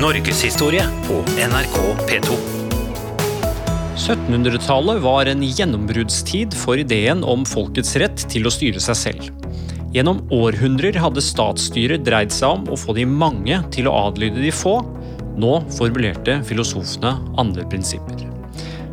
Norgeshistorie på NRK P2. 1700-tallet var en gjennombruddstid for ideen om folkets rett til å styre seg selv. Gjennom århundrer hadde statsstyret dreid seg om å få de mange til å adlyde de få. Nå formulerte filosofene andre prinsipper.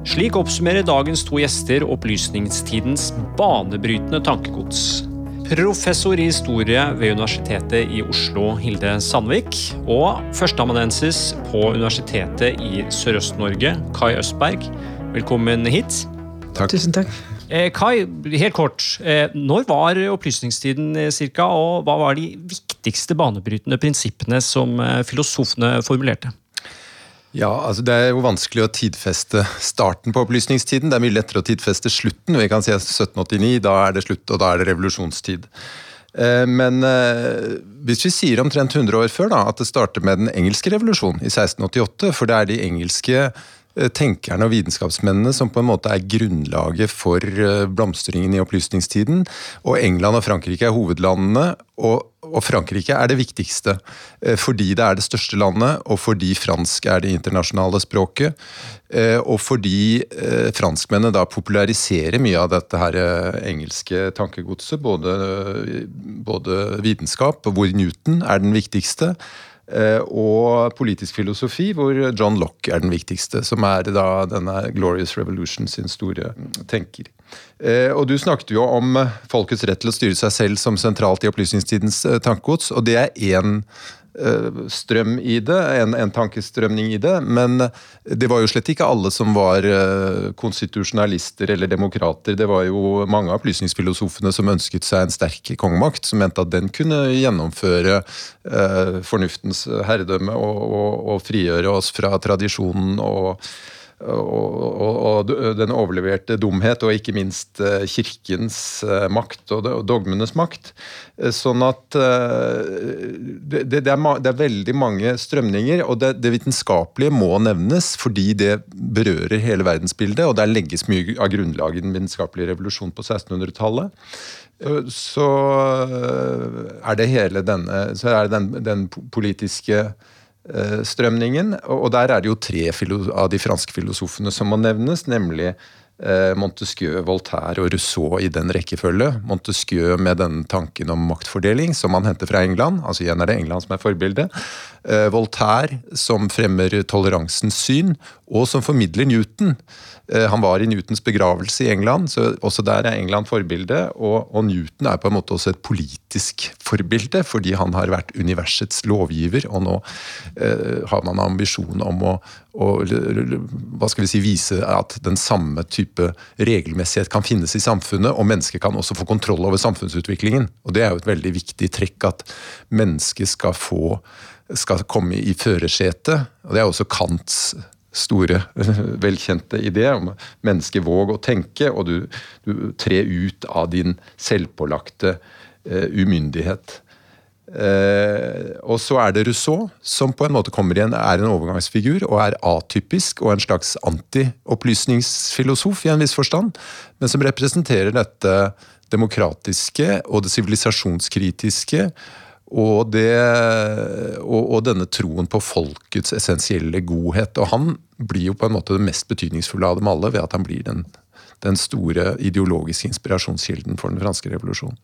Slik oppsummerer dagens to gjester opplysningstidens banebrytende tankegods. Professor i historie ved Universitetet i Oslo, Hilde Sandvik. Og førsteamanuensis på Universitetet i Sørøst-Norge, Kai Østberg. Velkommen hit. Takk. Tusen takk. Eh, Kai, helt kort. Eh, når var opplysningstiden ca., cirka, og hva var de viktigste banebrytende prinsippene som eh, filosofene formulerte? Ja, altså Det er jo vanskelig å tidfeste starten på opplysningstiden. Det er mye lettere å tidfeste slutten. Vi kan si 1789, da er det slutt, og da er det revolusjonstid. Eh, Men eh, hvis vi sier omtrent 100 år før da, at det starter med den engelske revolusjonen i 1688, for det er de engelske tenkerne og vitenskapsmennene som på en måte er grunnlaget for eh, blomstringen i opplysningstiden. Og England og Frankrike er hovedlandene, og, og Frankrike er det viktigste. eh, Fordi det er det største landet, og fordi fransk er det internasjonale språket. eh, Og fordi eh, franskmennene da populariserer mye av dette her eh, engelske tankegodset. Både, både vitenskap, hvor Newton er den viktigste. Eh, og politisk filosofi, hvor John Locke er den viktigste, som er da denne Glorious Revolution sin store tenker. Eh, Og Du snakket jo om folkets rett til å styre seg selv som sentralt i opplysningstidens eh, tankegods, og det er én strøm i det, en, en tankestrømning i det, men det var jo slett ikke alle som var eh, konstitusjonalister eller demokrater. Det var jo mange av opplysningsfilosofene som ønsket seg en sterk kongemakt, som mente at den kunne gjennomføre eh, fornuftens herredømme og, og, og frigjøre oss fra tradisjonen og og, og, og den overleverte dumhet, og ikke minst eh, kirkens eh, makt og og dogmenes makt. Eh, Sånn at det, det, er, det er veldig mange strømninger, og det, det vitenskapelige må nevnes fordi det berører hele verdensbildet, og der legges mye av grunnlaget i den vitenskapelige revolusjonen på 1600-tallet. Så er det hele denne Så er det den, den politiske strømningen. Og der er det jo tre av de franske filosofene som må nevnes, nemlig eh, Montesquieu, Voltaire og Rousseau i den rekkefølge. Montesquieu med den tanken om maktfordeling som han henter fra England. altså Igjen er det England som er forbildet. Eh, Voltaire som fremmer toleransens syn, og som formidler Newton. Eh, Han var i Newtons begravelse i England, så også der er England forbilde. Og, og Newton er på en måte også et politisk forbilde, fordi han har vært universets lovgiver, og nå eh, har man ambisjon om å, å hva skal vi si, vise at den samme type regelmessighet kan finnes i samfunnet, og mennesket kan også få kontroll over samfunnsutviklingen. Og Det er jo et veldig viktig trekk at mennesket skal få skal komme i førersetet. og Det er også Kants store, velkjente idé om mennesket våg å tenke, og du, du tre ut av din selvpålagte uh, umyndighet. Uh, og så er det Rousseau, som på en måte kommer igjen, er en overgangsfigur og er atypisk og en slags antiopplysningsfilosof i en viss forstand, men som representerer dette demokratiske og det sivilisasjonskritiske og, det, og, og denne troen på folkets essensielle godhet. Og han blir jo på en måte det mest betydningsfulle av dem alle ved at han blir den, den store ideologiske inspirasjonskilden for den franske revolusjonen.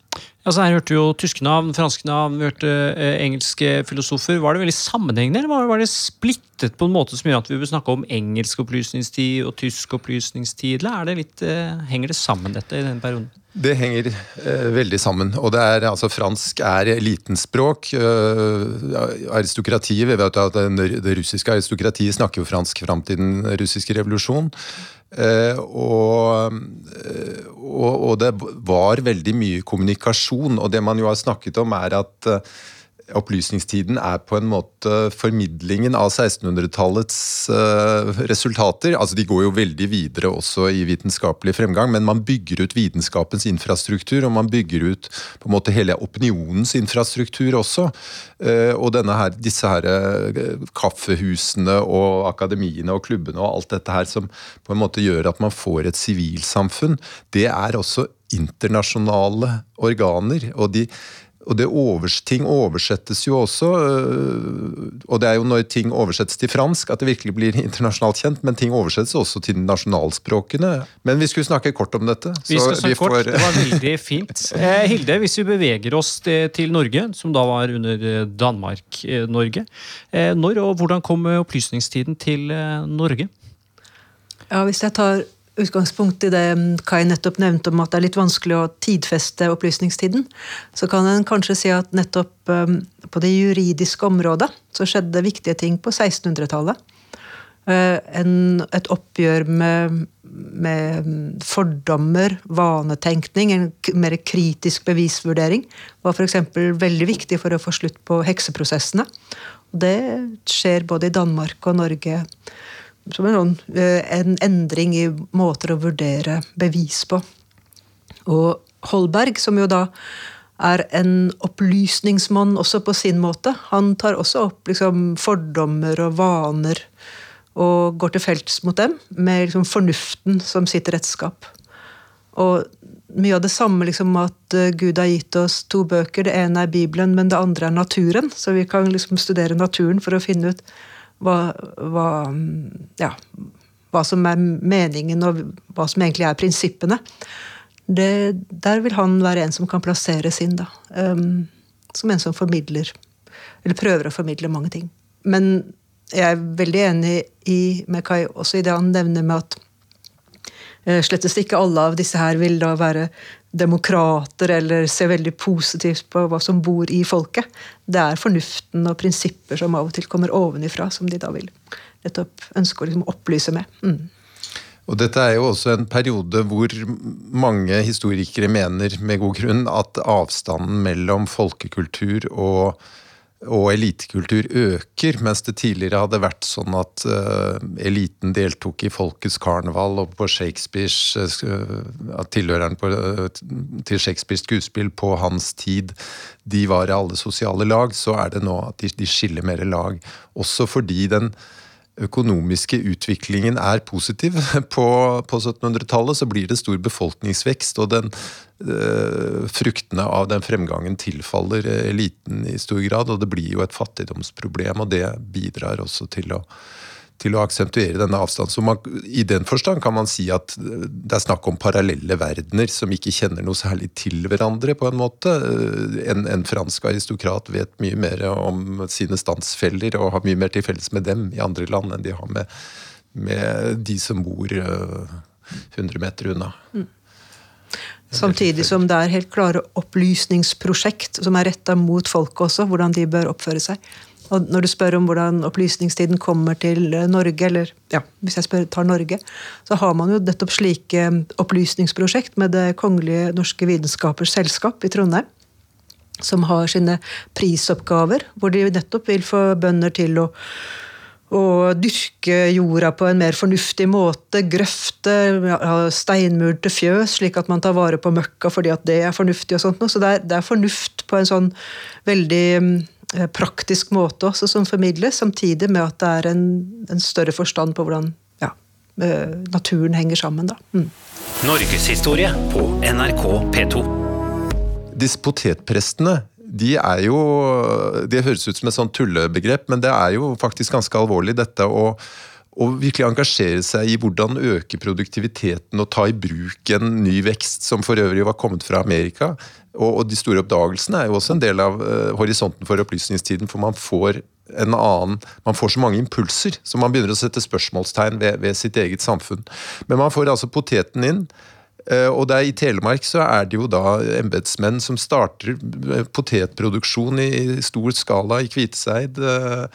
Altså Her hørte jo tyske navn, franske navn, vi hørte eh, engelske filosofer. Var det veldig sammenhengende, eller var det, splittet på en måte som gjør at vi vil snakke om engelsk opplysningstid og tysk opplysningstid? Eller er det litt, eh, henger det sammen, dette, i den perioden? Det henger eh, veldig sammen. Og det er, altså, fransk er elitenspråk. Eh, aristokratiet, vi vet at Det russiske aristokratiet snakker jo fransk fram til den russiske revolusjon. Eh, og, eh, og, og det var veldig mye kommunikasjon. Og det man jo har snakket om, er at eh, opplysningstiden er på en måte formidlingen av 1600-tallets eh, resultater. Altså De går jo veldig videre også i vitenskapelig fremgang, men man bygger ut vitenskapens infrastruktur, og man bygger ut på en måte hele opinionens infrastruktur også. Eh, og denne her, disse her eh, kaffehusene og akademiene og klubbene og alt dette her som på en måte gjør at man får et sivilsamfunn, det er også internasjonale organer. og de og det overs, ting oversettes jo også, øh, og det er jo når ting oversettes til fransk at det virkelig blir internasjonalt kjent, men ting oversettes også til nasjonalspråkene. Men vi skulle snakke kort om dette. Vi skal snakke kort, får... det var veldig fint. Eh, Hilde, hvis vi beveger oss til Norge, som da var under eh, Danmark-Norge. Eh, når og hvordan kom opplysningstiden til Norge? Ja, Hvis jeg tar utgangspunkt i det Kai nettopp nevnte om at det er litt vanskelig å tidfeste opplysningstiden, så kan en kanskje si at nettopp um, på det juridiske området så skjedde viktige ting på 1600-tallet. Uh, et oppgjør med, med, fordommer, vanetenkning, en mer kritisk bevisvurdering, var f.eks. veldig viktig for å få slutt på hekseprosessene. Det skjer både i Danmark og Norge som en, sånn, eh, en endring i måter å vurdere bevis på. Og Holberg, som jo da er en opplysningsmann også på sin måte, han tar også opp liksom, fordommer og vaner og går til felts mot dem med liksom, fornuften som sitt redskap. Og mye av det samme liksom, at uh, Gud har gitt oss to bøker. Det ene er Bibelen, men det andre er naturen. Så vi kan liksom, studere naturen for å finne ut hva, hva, ja, hva som er meningen, og hva som egentlig er prinsippene. Det, der vil han være en som kan plasseres inn. da. Um, som en som formidler, eller prøver å formidle mange ting. Men jeg er veldig enig i, med Kai også i det han nevner med at uh, slettest ikke alle av disse her vil da være demokrater eller ser veldig positivt på hva som bor i folket. Det er fornuften og prinsipper som av og til kommer ovenifra, som de da vil nettopp ønske å liksom opplyse med. Mm. Og Dette er jo også en periode hvor mange historikere mener med god grunn at avstanden mellom folkekultur og og elitekultur øker, mens det tidligere hadde vært sånn at uh, eliten deltok i Folkets karneval og på Shakespeares uh, Tilhøreren på, uh, til Shakespeares skuespill på hans tid, de var i alle sosiale lag, så er det nå at de, de skiller mer lag. Også fordi den økonomiske utviklingen er positiv. På, på 1700-tallet så blir det stor befolkningsvekst, og den, øh, fruktene av den fremgangen tilfaller eliten i stor grad. Og det blir jo et fattigdomsproblem, og det bidrar også til å til å aksentuere denne avstanden. Så man, I den forstand kan man si at det er snakk om parallelle verdener som ikke kjenner noe særlig til hverandre, på en måte. En, en fransk aristokrat vet mye mer om sine standsfeller og har mye mer til felles med dem i andre land enn de har med, med de som bor 100 øh, meter unna. Mm. Samtidig som det er helt klare opplysningsprosjekt som er retta mot folket også, hvordan de bør oppføre seg. Og når du spør om hvordan opplysningstiden kommer til eh, Norge, eller ja, hvis jeg spør, tar Norge, så har man jo nettopp slike eh, opplysningsprosjekt med Det kongelige norske vitenskapers selskap i Trondheim. Som har sine prisoppgaver, hvor de nettopp vil få bønder til å å dyrke jorda på en mer fornuftig måte. Grøfte, ha til fjøs, slik at man tar vare på møkka fordi at det er fornuftig. og sånt. Så det er, det er fornuft på en sånn veldig mm, praktisk måte også som formidles, samtidig med at det er en, en større forstand på hvordan ja, eh, naturen henger sammen. Da. Mm. Norgeshistorie på NRK P2. Disse potetprestene de er jo Det høres ut som et sånn tullebegrep, men det er jo faktisk ganske alvorlig, dette å og virkelig engasjere seg i hvordan øke produktiviteten og ta i bruk en ny vekst som for øvrig var kommet fra Amerika. Og, og de store oppdagelsene er jo også en del av uh, horisonten for opplysningstiden, for man får en annen, man får så mange impulser, så man begynner å sette spørsmålstegn ved, ved sitt eget samfunn. Men man får altså poteten inn. Eh, og der I Telemark så er det jo da embetsmenn som starter potetproduksjon i stor skala i Kviteseid. Eh,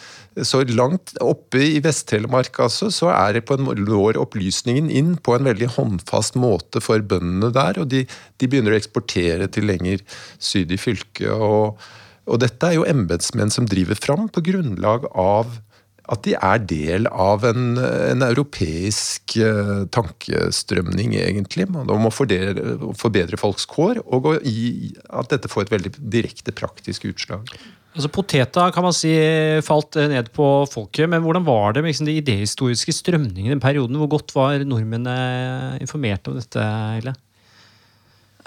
så langt oppe i Vest-Telemark altså, så er det på en når opplysningen inn på en veldig håndfast måte for bøndene der. Og de, de begynner å eksportere til lenger syd i fylket. Og, og dette er jo embetsmenn som driver fram på grunnlag av at de er del av en, en europeisk uh, tankestrømning, egentlig. Om å forbedre, folks kår, og gi, at dette får et veldig direkte praktisk utslag. Altså Poteta kan man si falt ned på folket, men hvordan var det med liksom, de idehistoriske strømningene i den perioden? Hvor godt var nordmennene informert om dette? Eller?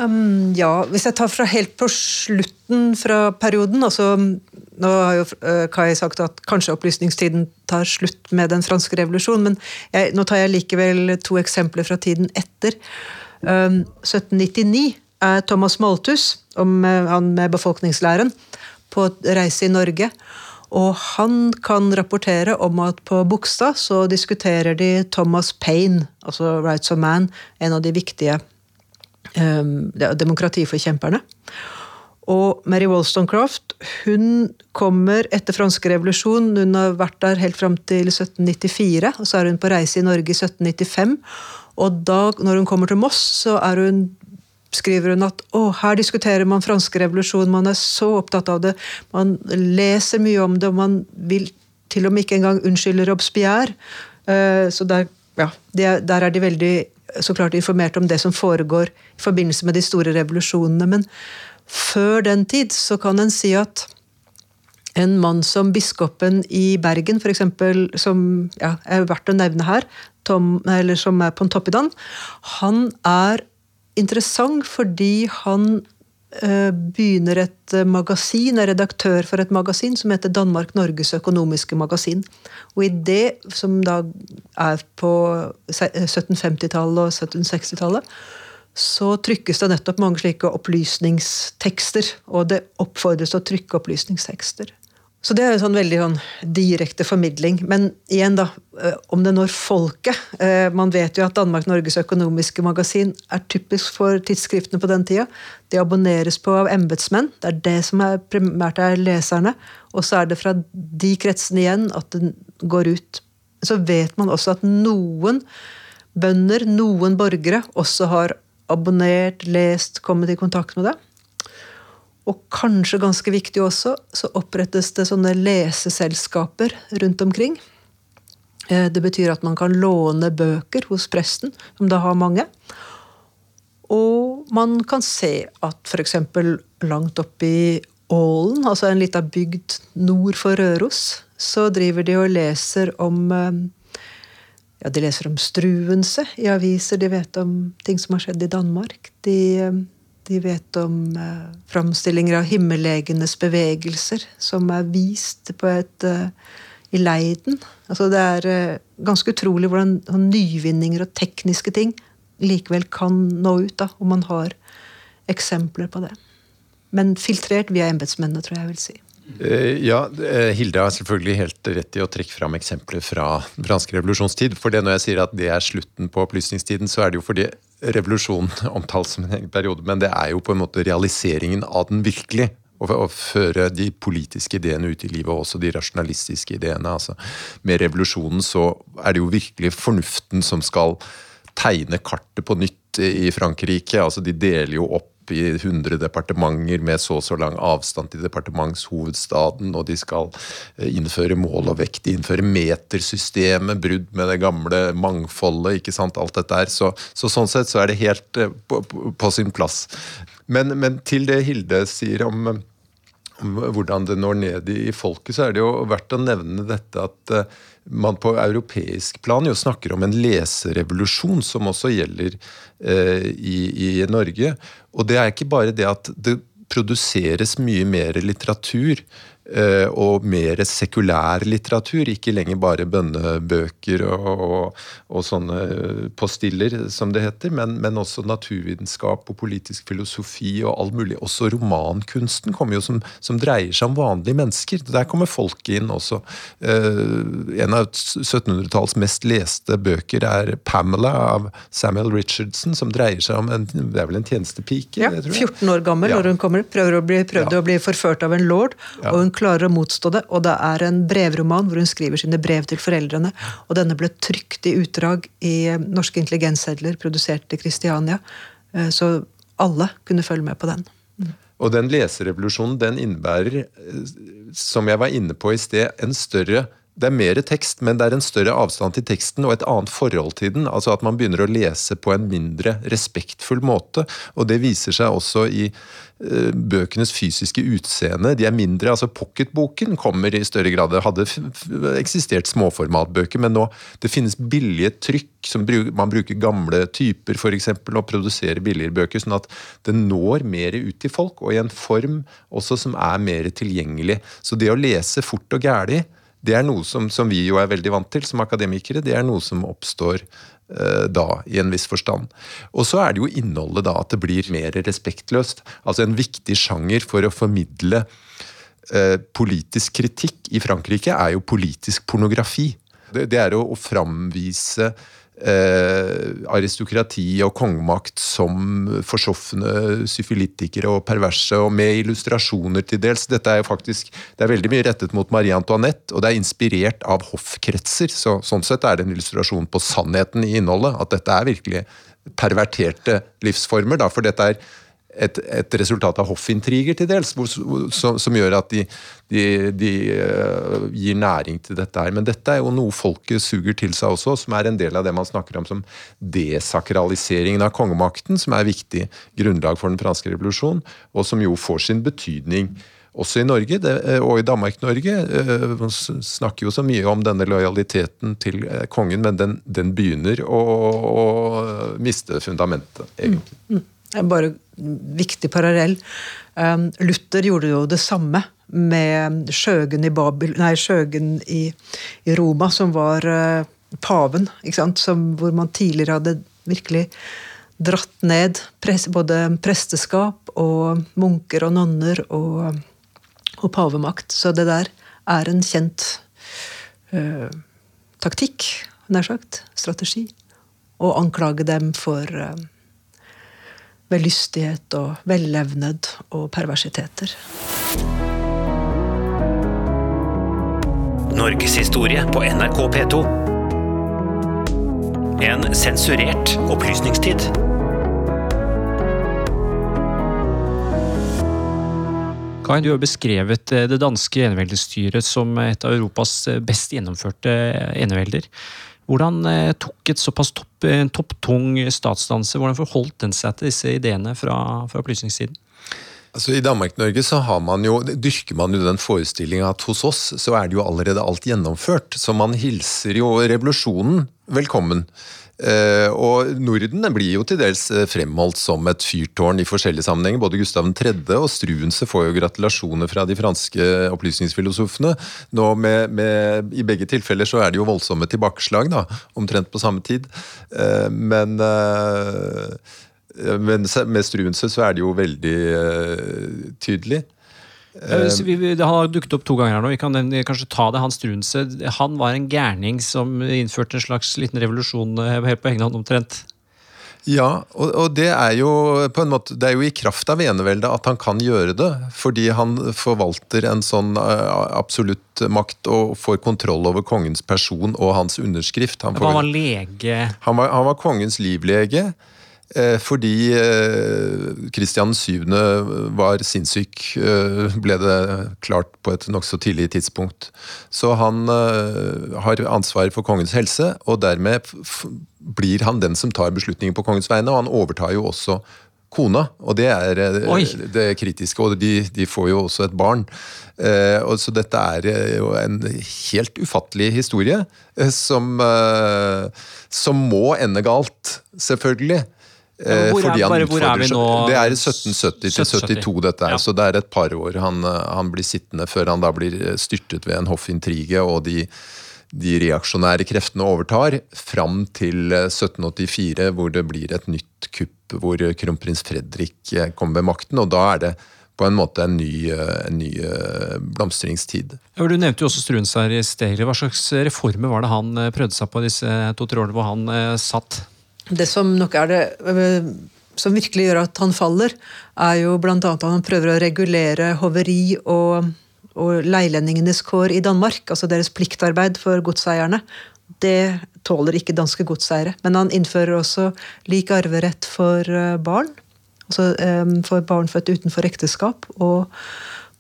Um, ja, hvis jeg tar fra helt på slutten fra perioden altså, Nå har jo uh, Kai sagt at kanskje opplysningstiden tar slutt med den franske revolusjonen, men jeg, nå tar jeg likevel to eksempler fra tiden etter. Um, 1799 er Thomas Malthus, om, uh, han med befolkningslæren, på reise i Norge. Og han kan rapportere om at på Bogstad så diskuterer de Thomas Paine, altså Rights of Man, en av de viktige demokratiforkjemperne. Og Mary Wollstonecraft hun kommer etter franske revolusjon. Hun har vært der helt fram til 1794, og så er hun på reise i Norge i 1795. Og da, når hun kommer til Moss, så hun skriver hun at å, her diskuterer man franske revolusjon, man er så opptatt av det, man leser mye om det, og man vil til og med ikke engang unnskylde Robespierre. Uh, så der, ja, der er de veldig så klart informert om det som foregår i forbindelse med de store revolusjonene. Men før den tid så kan en si at en mann som biskopen i Bergen, f.eks., som ja, er verdt å nevne her, Tom, eller som er Pontoppidan, han er interessant fordi han begynner et eh, magasin, er redaktør for et magasin som heter Danmark-Norges økonomiske magasin. Og i det, som da er på 1750-tallet og 1760-tallet, så trykkes det nettopp mange slike opplysningstekster. Og det oppfordres å trykke opplysningstekster. Så det er jo sånn veldig sånn direkte formidling. Men igjen, da, eh, om det når folket eh, Man vet jo at Danmark-Norges økonomiske magasin er typisk for tidsskriftene på den tida. De abonneres på av embetsmenn. Det er det som er primært er leserne. Og så er det fra de kretsene igjen at den går ut. Så vet man også at noen bønder, noen borgere, også har abonnert, lest, kommet i kontakt med det. Og kanskje ganske viktig også, så opprettes det sånne leseselskaper rundt omkring. Eh, det betyr at man kan låne bøker hos presten, som da har mange. Og man kan se at f.eks. langt oppe i Ålen, altså en lita bygd nord for Røros, så driver de og leser om eh, ja, De leser om Struense i aviser, de vet om ting som har skjedd i Danmark. De eh, de vet om eh, framstillinger av himmellegenes bevegelser som er vist på et, eh, i Leiden. Altså det er eh, ganske utrolig hvordan nyvinninger og tekniske ting likevel kan nå ut, da, om man har eksempler på det. Men filtrert via embetsmennene, tror jeg jeg vil si. Eh, ja, Hilde har selvfølgelig helt rett i å trekke fram eksempler fra fransk revolusjonstid. For det når jeg sier at det er slutten på opplysningstiden, så er det jo fordi revolusjonen omtalt som en egen periode, men det er jo på en måte realiseringen av den virkelig. Å føre de politiske ideene ut i livet, og også de rasjonalistiske ideene. altså Med revolusjonen så er det jo virkelig fornuften som skal tegne kartet på nytt i Frankrike. altså De deler jo opp i 100 departementer med så og så lang avstand til departementshovedstaden, og de skal eh, innføre mål og vekt, de innfører metersystemet, brudd med det gamle mangfoldet, ikke sant, alt dette her. Så, så sånn sett så er det helt eh, på, på, på sin plass. Men, men, til det Hilde sier om, om hvordan det når ned i folket, så er det jo verdt å nevne dette at uh, man på europeisk plan jo snakker om en leserevolusjon, som også gjelder eh, i, i, Norge. Og det er ikke bare det at det produseres mye mer litteratur Eh, og mer sekulær litteratur. Ikke lenger bare bønnebøker og, og, og sånne postiller, som det heter, men, men, også naturvitenskap og politisk filosofi og all mulig. Også romankunsten kommer jo som, som dreier seg om vanlige mennesker. Der kommer folket inn også. Eh, en av 1700-tallets mest leste bøker er 'Pamela' av Samuel Richardson, som dreier seg om en, det er vel en tjenestepike? Ja, 14 år gammel ja. når hun kommer. Prøver å bli, prøvde ja. å bli forført av en lord. Ja. og hun klarer å motstå det. Og det er en brevroman hvor hun skriver sine brev til foreldrene. Og denne ble trykt i utdrag i norske intelligenssedler produsert i Kristiania. Eh, så alle kunne følge med på den. Og den leserevolusjonen den innebærer, eh, som jeg var inne på i sted, en større det er mer tekst, men det er en større avstand til teksten og et annet forhold til den. Altså at man begynner å lese på en mindre respektfull måte. Og det viser seg også i bøkenes fysiske utseende. De er mindre, altså Pocketboken kommer i større grad. Det hadde eksistert småformatbøker, men nå det finnes billige trykk. Som man bruker gamle typer for eksempel, og produserer billigere bøker, sånn at det når mer ut til folk, og i en form også som er mer tilgjengelig. Så det å lese fort og gæli det er noe som, som, vi jo er veldig vant til som akademikere. Det er noe som oppstår eh, da, i en viss forstand. Og så er det jo innholdet da at det blir mer respektløst. Altså en viktig sjanger for å formidle eh, politisk kritikk i Frankrike er jo politisk pornografi. Det, det er å, å framvise eh, aristokrati og kongemakt som forsoffende syfilitikere og perverse, og med illustrasjoner til dels. Dette er jo faktisk, Det er veldig mye rettet mot Marie Antoinette, og det er inspirert av hoffkretser. så Sånn sett er det en illustrasjon på sannheten i innholdet. At dette er virkelig perverterte livsformer. Da, for dette er et, et, resultat av hoffintriger til dels, som, som, gjør at de, de, de uh, gir næring til dette her. Men dette er jo noe folket suger til seg også, som er en del av det man snakker om som desakraliseringen av kongemakten, som er viktig grunnlag for den franske revolusjon, og som jo får sin betydning også i Norge det, eh, og i Danmark-Norge. Eh, man snakker jo så mye om denne lojaliteten til kongen, men den, den begynner å, å, miste fundamentet, egentlig. Mm, mm. Bare viktig parallell. Um, Luther gjorde jo det samme med Skjøgen i, Babel, nei, Skjøgen i, i Roma, som var uh, paven. Som, hvor man tidligere hadde virkelig dratt ned pres, både presteskap og munker og nonner og, og, pavemakt. Så det der er en kjent uh, taktikk, nær sagt. Strategi. Å anklage dem for uh, lystighet og vellevned og perversiteter. Norgeshistorie på NRK P2. En sensurert opplysningstid. Kai, du har beskrevet eh, det danske eneveldestyret som et av Europas eh, best gjennomførte enevelder. Hvordan eh, tok et såpass topp, topptung statsdanse, hvordan forholdt den seg til disse ideene fra, fra opplysningstiden? Altså I Danmark-Norge så man jo, dyrker man jo den forestillinga at hos oss så er det jo allerede alt gjennomført. Så man hilser jo revolusjonen velkommen. Eh, og Norden blir jo til dels eh, fremholdt som et fyrtårn i forskjellige sammenhenger. Både Gustav 3. og Struense får jo gratulasjoner fra de franske opplysningsfilosofene. Nå med, med, I begge tilfeller så er det jo voldsomme tilbakeslag, da, omtrent på samme tid. Eh, men men med Struense så er det jo veldig tydelig. Det har dukket opp to ganger her nå. Vi kan kanskje ta det. Hans Strunse han var en gærning som innførte en slags liten revolusjon eh, helt på egen hånd, omtrent. Ja, og, og, det er jo på en måte, det er jo i kraft av eneveldet at han kan gjøre det. Fordi han forvalter en sånn absolutt makt og får kontroll over kongens person og hans underskrift. Han, får, han var lege? Han var, han var kongens livlege. Eh, fordi Kristian eh, 7. var sinnssyk, eh, ble det klart på et nokså tidlig tidspunkt. Så han har ansvar for kongens helse, og dermed blir han den som tar beslutninger på kongens vegne. Og han overtar jo også kona, og det er Oi. det kritiske. Og de, de, får jo også et barn. og så dette er jo en helt ufattelig historie som, som må ende galt, selvfølgelig. Eh, hvor, er, bare, hvor er, vi nå? Det er 1770 til 72, dette er, ja. så det er et par år han, han, blir sittende før han da blir styrtet ved en hoffintrige og de, de reaksjonære kreftene overtar, fram til 1784, hvor det blir et nytt kupp hvor kronprins Fredrik kommer ved makten. og da er det på en måte en ny, en ny blomstringstid. Ja, du nevnte jo også Struens her i sted. Hva slags reformer var det han prøvde seg på disse to-tre årene hvor han satt? Det som nok er det øh, som virkelig gjør at han faller, er jo bl.a. at han prøver å regulere hoveri og, og leilendingenes kår i Danmark. Altså deres pliktarbeid for godseierne. Det tåler ikke danske godseiere. Men han innfører også lik arverett for øh, barn. Altså øh, for barn født utenfor ekteskap og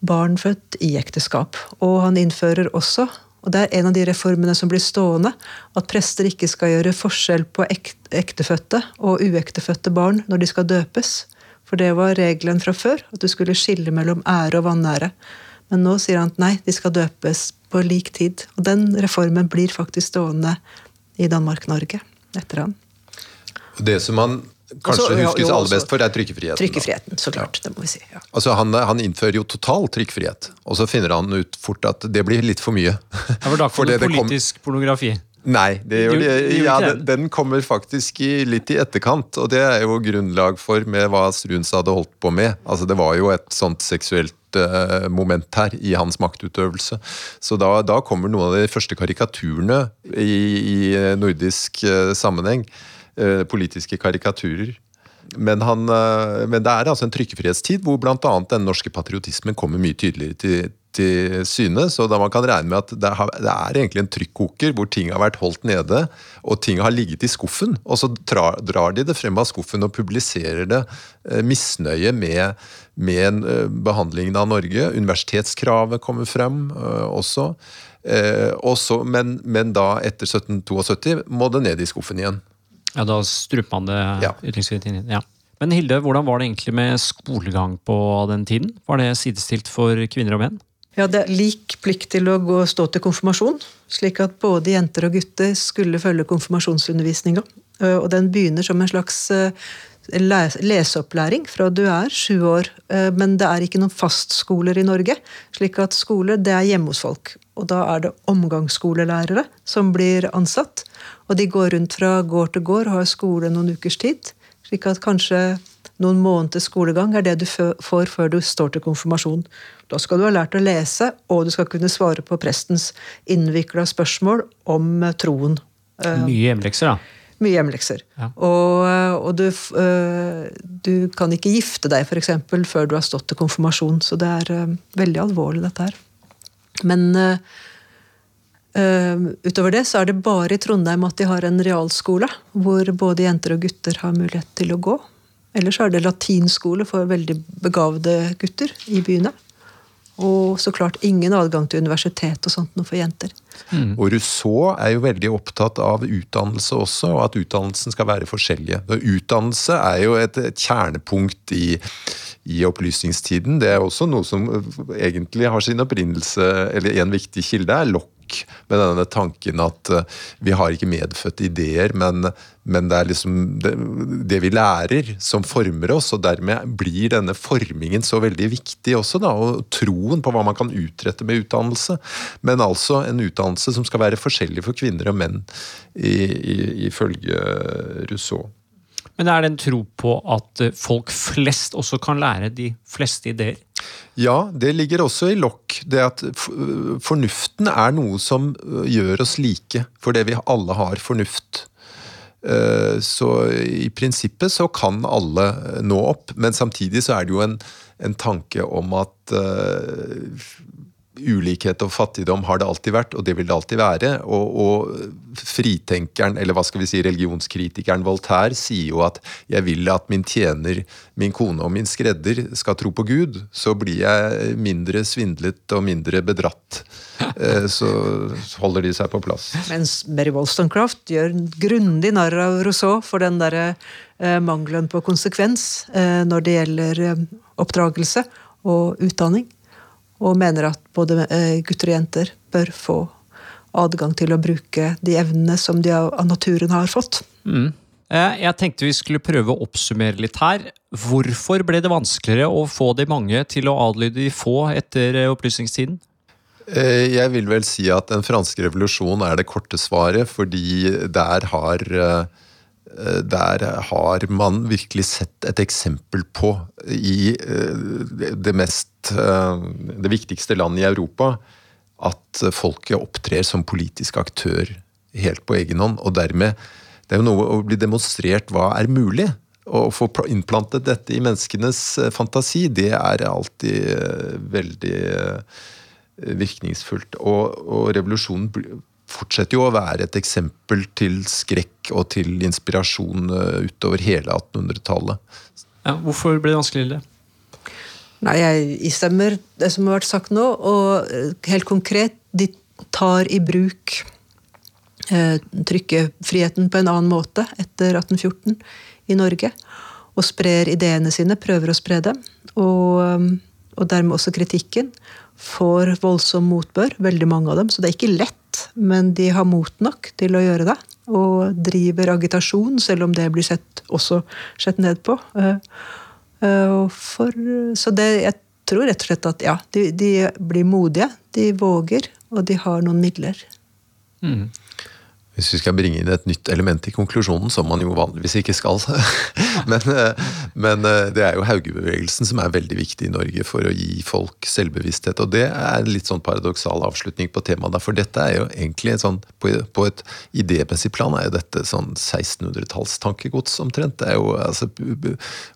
barn født i ekteskap. Og han innfører også Og det er en av de reformene som blir stående. At prester ikke skal gjøre forskjell på ektefødte og uektefødte barn når de skal døpes. For det var regelen fra før, at du skulle skille mellom ære og vanære. Men nå sier han at nei, de skal døpes på lik tid. Og den reformen blir faktisk stående i Danmark-Norge etter han. Det som man kanskje Også- huskes jo, aller best for, er trykkefriheten. da. Trykkefriheten, så klart. Det må vi si. ja. Altså han, han innfører jo total trykkfrihet, og så finner han ut fort at det blir litt for mye. Ja, for da For kom det- det det kom- politisk pornografi. Nei, det gjør Du- de, ja, den, kommer faktisk i, litt i etterkant, og det er jo grunnlag for med hva Struns hadde holdt på med. Altså Det var jo et sånt seksuelt eh, moment her i hans maktutøvelse. Så da, da kommer noen av de første karikaturene i, i nordisk eh, sammenheng. Eh, politiske karikaturer. Men, han, eh, men det er altså en trykkefrihetstid hvor bl.a. den norske patriotismen kommer mye tydeligere til, til syne. Så da man kan regne med at det, har, det er egentlig en trykkoker hvor ting har vært holdt nede, og ting har ligget i skuffen. Og så drar, drar de det frem av skuffen og publiserer det eh, misnøye med, med eh, behandlingen av Norge. Universitetskravet kommer frem også. Også men, men da, etter 1772, må det ned i skuffen igjen. Ja, Da struper man det Ja. ytringsfrihet inn ja. Men Hilde, hvordan var det egentlig med skolegang på den tiden? Var det sidestilt for kvinner og menn? Ja, det er lik plikt til å gå og stå til konfirmasjon, slik at både jenter og gutter skulle følge konfirmasjonsundervisninga. Eh, Og den begynner som en slags eh, leseopplæring fra du er sju år. Eh, Men det er ikke noen fastskoler i Norge, slik at skole det er hjemme hos folk. Og da er det omgangsskolelærere som blir ansatt. Og de går rundt fra gård til gård og har skole noen ukers tid. Slik at kanskje noen måneders skolegang er det du får før du står til konfirmasjon. Da skal du ha lært å lese, og du skal kunne svare på prestens innvikla spørsmål om eh, troen. Eh, Mye hjemlekser, da. Mye hjemmelekser. Ja. Og, eh, og du, eh, du kan ikke gifte deg for eksempel, før du har stått til konfirmasjon. Så det er eh, veldig alvorlig, dette her. Men eh, utover det så er det bare i Trondheim at de har en realskole, hvor både jenter og gutter har mulighet til å gå. Ellers er det latinskole for veldig begavede gutter i byene. Og så klart ingen adgang til universitet og sånt noe for jenter. Og Rousseau er jo veldig opptatt av utdannelse også, og at utdannelsen skal være forskjellige. Utdannelse er jo et, et kjernepunkt i, i opplysningstiden. Det er også noe som egentlig har sin opprinnelse, eller en viktig kilde er Lock, med denne tanken at eh, vi har ikke medfødte ideer, men, men det er liksom det, det vi lærer som former oss, og dermed blir denne formingen så veldig viktig også, da, og troen på hva man kan utrette med utdannelse. Men altså en utdannelse som skal være forskjellig for kvinner og menn, ifølge Rousseau. Men er det en tro på at eh, folk flest også kan lære de fleste ideer? Ja, det ligger også i lokk. Det at fornuften er noe som gjør oss like, fordi vi alle har fornuft. Eh, Så i prinsippet så kan alle nå opp, men samtidig så er det jo en, en tanke om at ulikhet og fattigdom har det alltid vært, og det vil det alltid være. Og, og fritenkeren, eller hva skal vi si, religionskritikeren Voltaire sier jo at 'jeg vil at min tjener, min kone og min skredder skal tro på Gud', så blir jeg mindre svindlet og mindre bedratt. Eh, Så holder de seg på plass. Mens Mary Wollstonecraft gjør grundig narr av Rousseau for den der, eh, mangelen på konsekvens eh, når det gjelder oppdragelse og utdanning. Og mener at både eh, gutter og jenter bør få adgang til å bruke de evnene som de av, naturen har fått. Mm. Jeg tenkte vi skulle prøve å oppsummere litt her. Hvorfor ble det vanskeligere å få de mange til å adlyde de få etter eh, opplysningstiden? Eh, Jeg vil vel si at den franske revolusjonen er det korte svaret, fordi der har eh, der har man virkelig sett et eksempel på i eh, det mest eh, det viktigste landet i Europa at folket opptrer som politisk aktør helt på egen hånd. Og dermed Det er jo noe å bli demonstrert hva er mulig. Å få innplantet dette i menneskenes eh, fantasi, det er alltid eh, veldig eh, virkningsfullt. Og, og revolusjonen fortsetter jo å være et eksempel til skrekk og til inspirasjon eh, utover hele 1800-tallet. Ja, hvorfor ble det vanskeligere? Nei, jeg istemmer det som har vært sagt nå, og eh, helt konkret de tar i bruk eh, trykkefriheten på en annen måte etter 1814 i Norge. Og sprer ideene sine, prøver å spre dem. Og, um, og dermed også kritikken. Får voldsom motbør, veldig mange av dem. Så det er ikke lett, men de har mot nok til å gjøre det. Og driver agitasjon, selv om det blir sett, også sett ned på. Eh, eh, for, så det, jeg tror rett og slett at ja, de, de blir modige. De våger, og de har noen midler. Mm. Hvis vi skal bringe inn et nytt element i konklusjonen, som man jo vanligvis ikke skal. men, eh, men, eh, det er jo Haugebevegelsen som er veldig viktig i Norge for å gi folk selvbevissthet. Og det er en litt sånn paradoksal avslutning på temaet. For dette er jo egentlig sånn, på, et idémessig plan er jo dette sånn 1600-tallstankegods omtrent. Det er jo altså,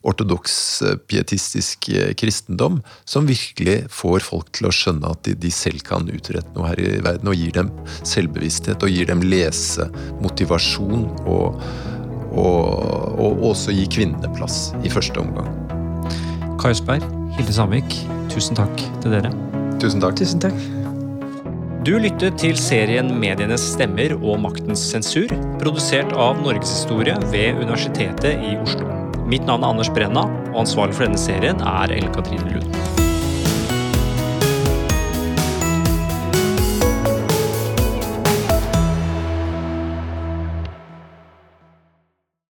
ortodoks eh, pietistisk kristendom som virkelig får folk til å skjønne at de, de selv kan utrette noe her i verden, og gir dem selvbevissthet og gir dem lese helse, motivasjon og, og, og også gi kvinnene plass i første omgang. Kai Østberg, Hilde Samvik, tusen takk til dere. Tusen takk. Tusen takk. Du lyttet til serien Medienes stemmer og maktens sensur, produsert av Norgeshistorie ved Universitetet i Oslo. Mitt navn er Anders Brenna, og ansvarlig for denne serien er Ellen Katrine Lund.